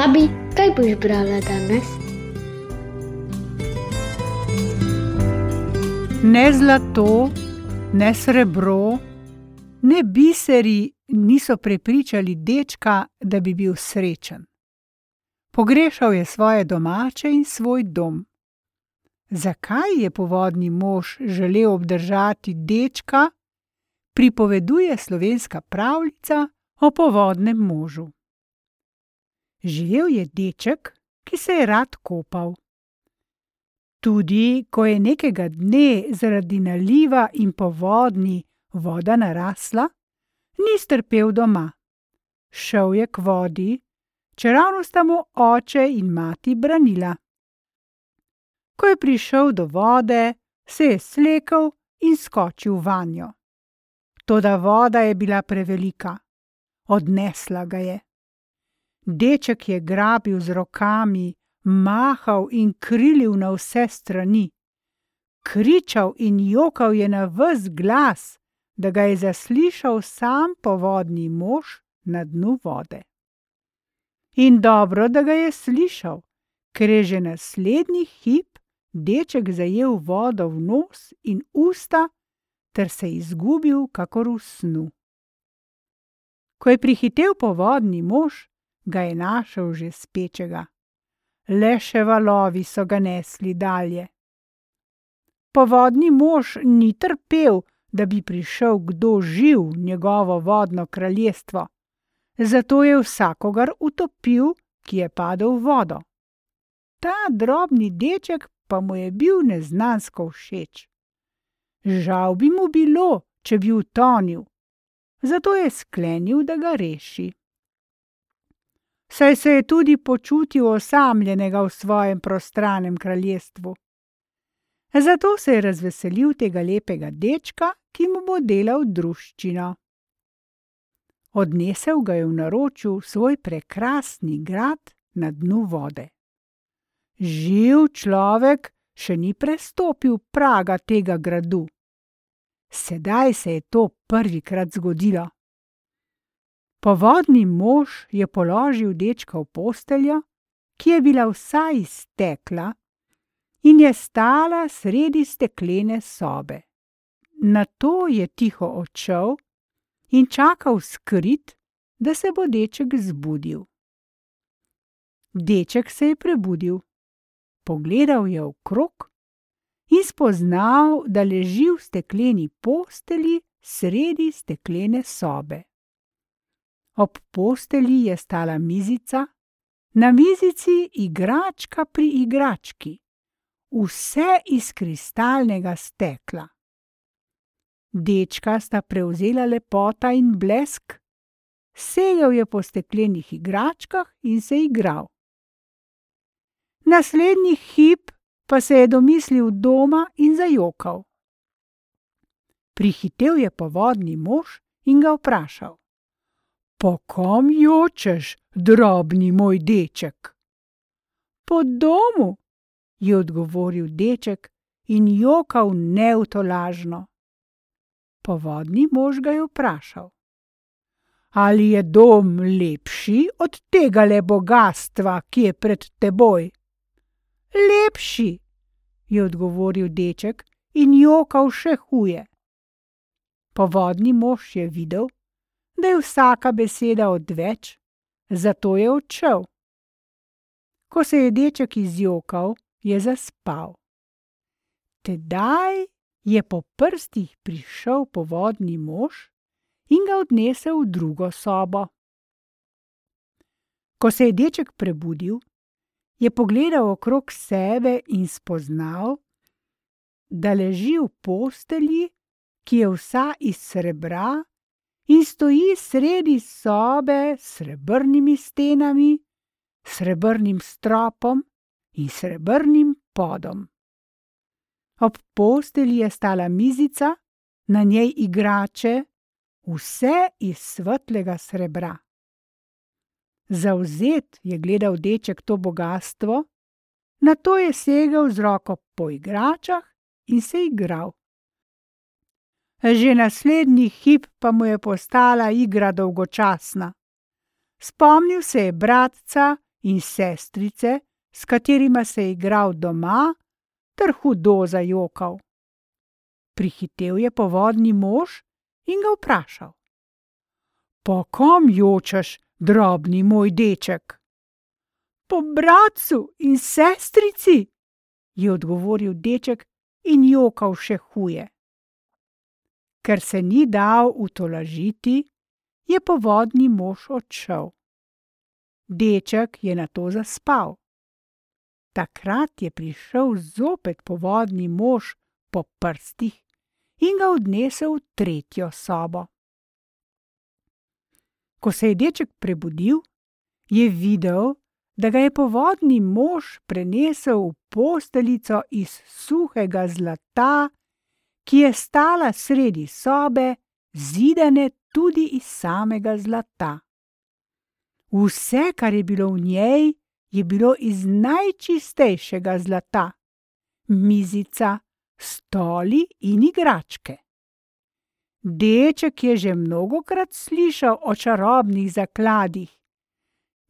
Babi, kaj boš brala danes? Ne zlato, ne srebro, ne biseri niso prepričali dečka, da bi bil srečen. Pogrešal je svoje domače in svoj dom. Zakaj je povodni mož želel obdržati dečka, pripoveduje slovenska pravljica o povodnem možu. Živel je deček, ki se je rad kopal. Tudi ko je nekega dne zaradi naliva in povodni voda narasla, ni strpel doma. Šel je k vodi, čeravno sta mu oče in mati branila. Ko je prišel do vode, se je slekel in skočil vanjo. Toda voda je bila prevelika, odnesla ga je. Deček je grabil z rokami, mahal in krilil na vse strani. Kričal in jokal je na ves glas, da ga je zaslišal sam povodni mož na dnu vode. In dobro, da ga je slišal, ker je že naslednji hip deček zajel vodo v nos in usta ter se izgubil, kakor v snu. Ko je prihitel povodni mož, ga je našel že spečega. Le še valovi so ga nesli dalje. Povodni mož ni trpel, da bi prišel kdo živ v njegovo vodno kraljestvo, zato je vsakogar utopil, ki je padel v vodo. Ta drobni deček pa mu je bil neznansko všeč. Žal bi mu bilo, če bi utonil, zato je sklenil, da ga reši. Saj se je tudi počutil osamljenega v svojem prostranem kraljestvu. Zato se je razveselil tega lepega dečka, ki mu bo delal druščino. Odnesel ga je v naročju v svoj prekrasni grad na dnu vode. Živ človek še ni prestopil praga tega gradu. Sedaj se je to prvikrat zgodilo. Povodni mož je položil dečka v posteljo, ki je bila vsa iz stekla in je stala sredi steklene sobe. Nato je tiho odšel in čakal skrit, da se bo deček zbudil. Deček se je prebudil, pogledal je okrog in spoznal, da leži v stekleni postelji sredi steklene sobe. Ob postelji je stala mizica, na mizici igračka pri igrački, vse iz kristalnega stekla. Dečka sta prevzela lepota in blesk, segel je po steklenih igračkah in se igral. Naslednji hip pa se je domislil doma in zajokal. Prihitel je povodni mož in ga vprašal: Po kom jočeš, drobni moj deček? Po domu, je odgovoril deček in jokal neutolažno. Povodni mož ga je vprašal: Ali je dom lepši od tega le bogastva, ki je pred teboj? Lepši, je odgovoril deček in jokal še huje. Povodni mož je videl, da je vsaka beseda odveč, zato je odšel. Ko se je deček izjokal, je zaspal. Tedaj je po prstih prišel povodni mož in ga odnesel v drugo sobo. Ko se je deček prebudil, je pogledal okrog sebe in spoznal, da leži v postelji, ki je vsa iz srebra in stoji sredi sobe s srebrnimi stenami, srebrnim stropom in srebrnim podom. Ob postelji je stala mizica, na njej igrače, vse iz svetlega srebra. Zavzet je gledal deček to bogastvo, nato je segel z roko po igračah in se igral. Že naslednji hip pa mu je postala igra dolgočasna. Spomnil se je bratca in sestrice, s katerima se je igral doma, ter hudo zajokal. Prihitev je povodni mož in ga vprašal: Po kom jočeš, drobni moj deček? Po bratcu in sestrici, je odgovoril deček in jokal še huje. Ker se ni dal utolažiti, je povodni mož odšel. Deček je na to zaspal. Takrat je prišel zopet povodni mož po prstih in ga odnesel v tretjo sobo. Ko se je deček prebudil, je videl, da ga je povodni mož prenesel v posteljico iz suhega zlata, ki je stala sredi sobe, zidane tudi iz samega zlata. Vse, kar je bilo v njej, je bilo iz najčistejšega zlata: mizica, stoli in igračke. Deček je že mnogokrat slišal o čarobnih zakladih,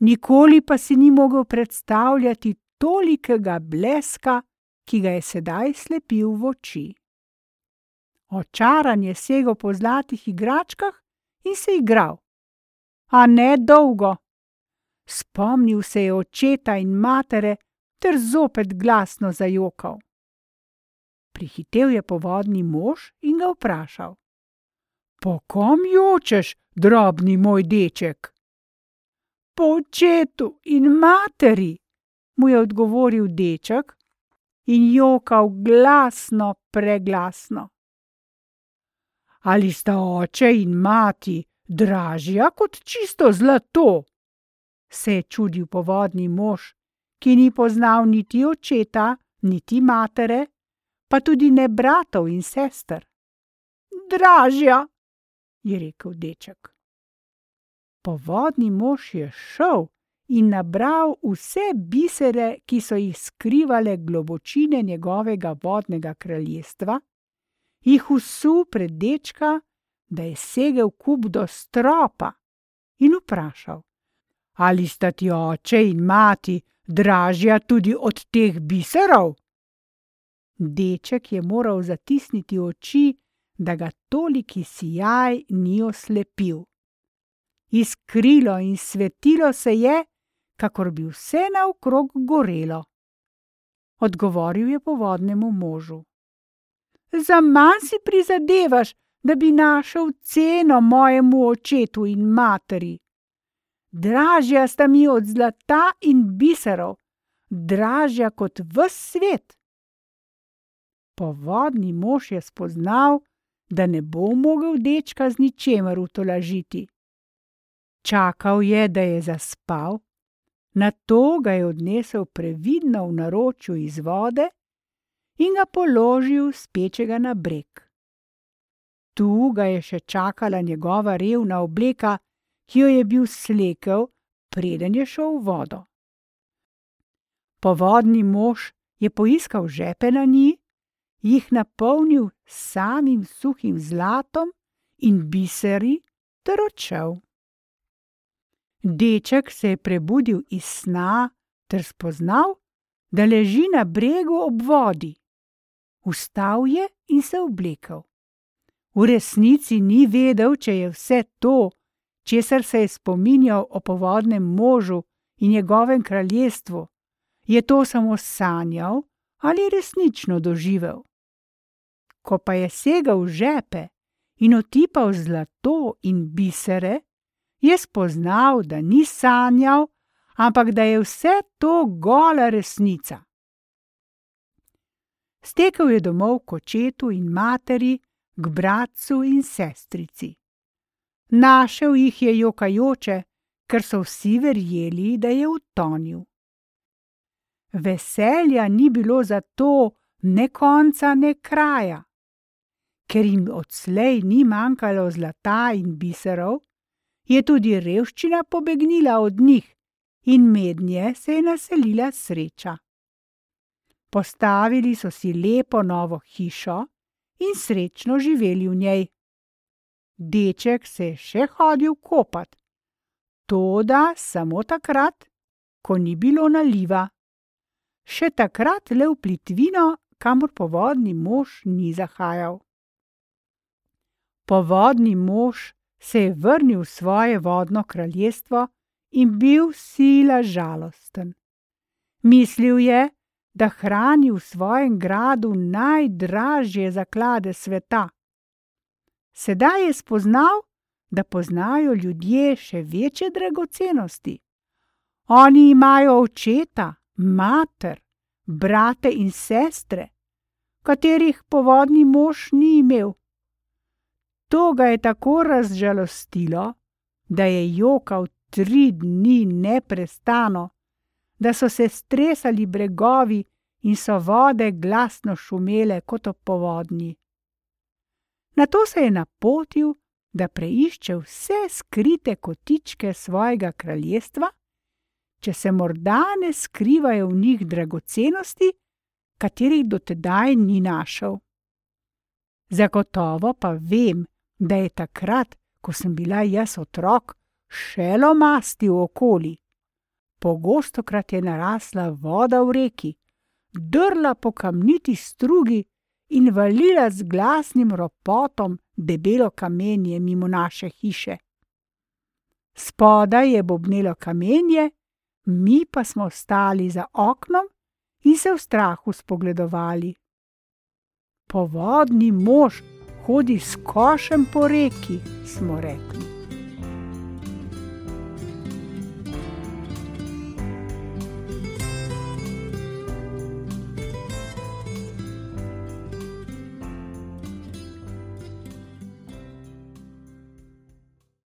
nikoli pa si ni mogel predstavljati tolikega bleska, ki ga je sedaj slepil v oči. Očaran je segel po zlatih igračkah in se igral. A ne dolgo. Spomnil se je očeta in matere ter zopet glasno zajokal. Prihitev je povodni mož in ga vprašal: Po kom jočeš, drobni moj deček? Po očetu in materi, mu je odgovoril deček in jokal glasno, preglasno. Ali sta oče in mati dražja kot čisto zlato? se je čudil povodni mož, ki ni poznal niti očeta, niti matere, pa tudi ne bratov in sester. Dražja, je rekel deček. Povodni mož je šel in nabral vse bisere, ki so jih skrivale globočine njegovega vodnega kraljestva, jih usul pred dečka, da je segel kup do stropa in vprašal: Ali sta ti oče in mati dražja tudi od teh biserov? Deček je moral zatisniti oči, da ga toliki sijaj ni oslepil. Iskrilo in svetilo se je, kakor bi vse naokrog gorelo. Odgovoril je povodnemu možu: Za manj si prizadevaš, da bi našel ceno mojemu očetu in materi. Dražja sta mi od zlata in biserov, dražja kot ves svet. Povodni mož je spoznal, da ne bo mogel dečka z ničemer utolažiti. Čakal je, da je zaspal, na to ga je odnesel previdno v naročju iz vode in ga položil spečega na breg. Tu ga je še čakala njegova revna obleka, ki jo je bil slekel, preden je šel v vodo. Povodni mož je poiskal žepe na njih jih napolnil s samim suhim zlatom in biseri ter odšel. Deček se je prebudil iz sna ter spoznal, da leži na bregu ob vodi. Vstal je in se oblekel. V resnici ni vedel, če je vse to, česar se je spominjal o povodnem možu in njegovem kraljestvu, je to samo sanjal ali resnično doživel ko pa je segel v žepe in otipal zlato in bisere, je spoznal, da ni sanjal, ampak da je vse to gola resnica. Stekel je domov k očetu in materi, k bratcu in sestrici. Našel jih je jokajoče, ker so vsi verjeli, da je utonil. Veselja ni bilo zato ne konca, ne kraja ker jim odslej ni manjkalo zlata in biserov, je tudi revščina pobegnila od njih in mednje se je naselila sreča. Postavili so si lepo novo hišo in srečno živeli v njej. Deček se je še hodil kopat, toda samo takrat, ko ni bilo naliva. Še takrat le v plitvino, kamor povodni mož ni zahajal. Povodni mož se je vrnil v svoje vodno kraljestvo in bil sila žalosten. Mislil je, da hrani v svojem gradu najdražje zaklade sveta. Sedaj je spoznal, da poznajo ljudje še večje dragocenosti. Oni imajo očeta, mater, brate in sestre, katerih povodni mož ni imel. To ga je tako razžalostilo, da je jokal tri dni neprestano, da so se stresali bregovi in so vode glasno šumele kot ob povodni. Nato se je napotil, da preišče vse skrite kotičke svojega kraljestva, če se morda ne skrivajo v njih dragocenosti, katerih dotedaj ni našel. Zagotovo pa vem, da je takrat, ko sem bila jaz otrok, še lomasti v okoli. Pogosto krat je narasla voda v reki, drla po kamniti strugi in valila z glasnim ropotom debelo kamenje mimo naše hiše. Spodaj je bobnelo kamenje, mi pa smo stali za oknom in se v strahu spogledovali. Povodni mož hodi s košem po reki, smo rekli.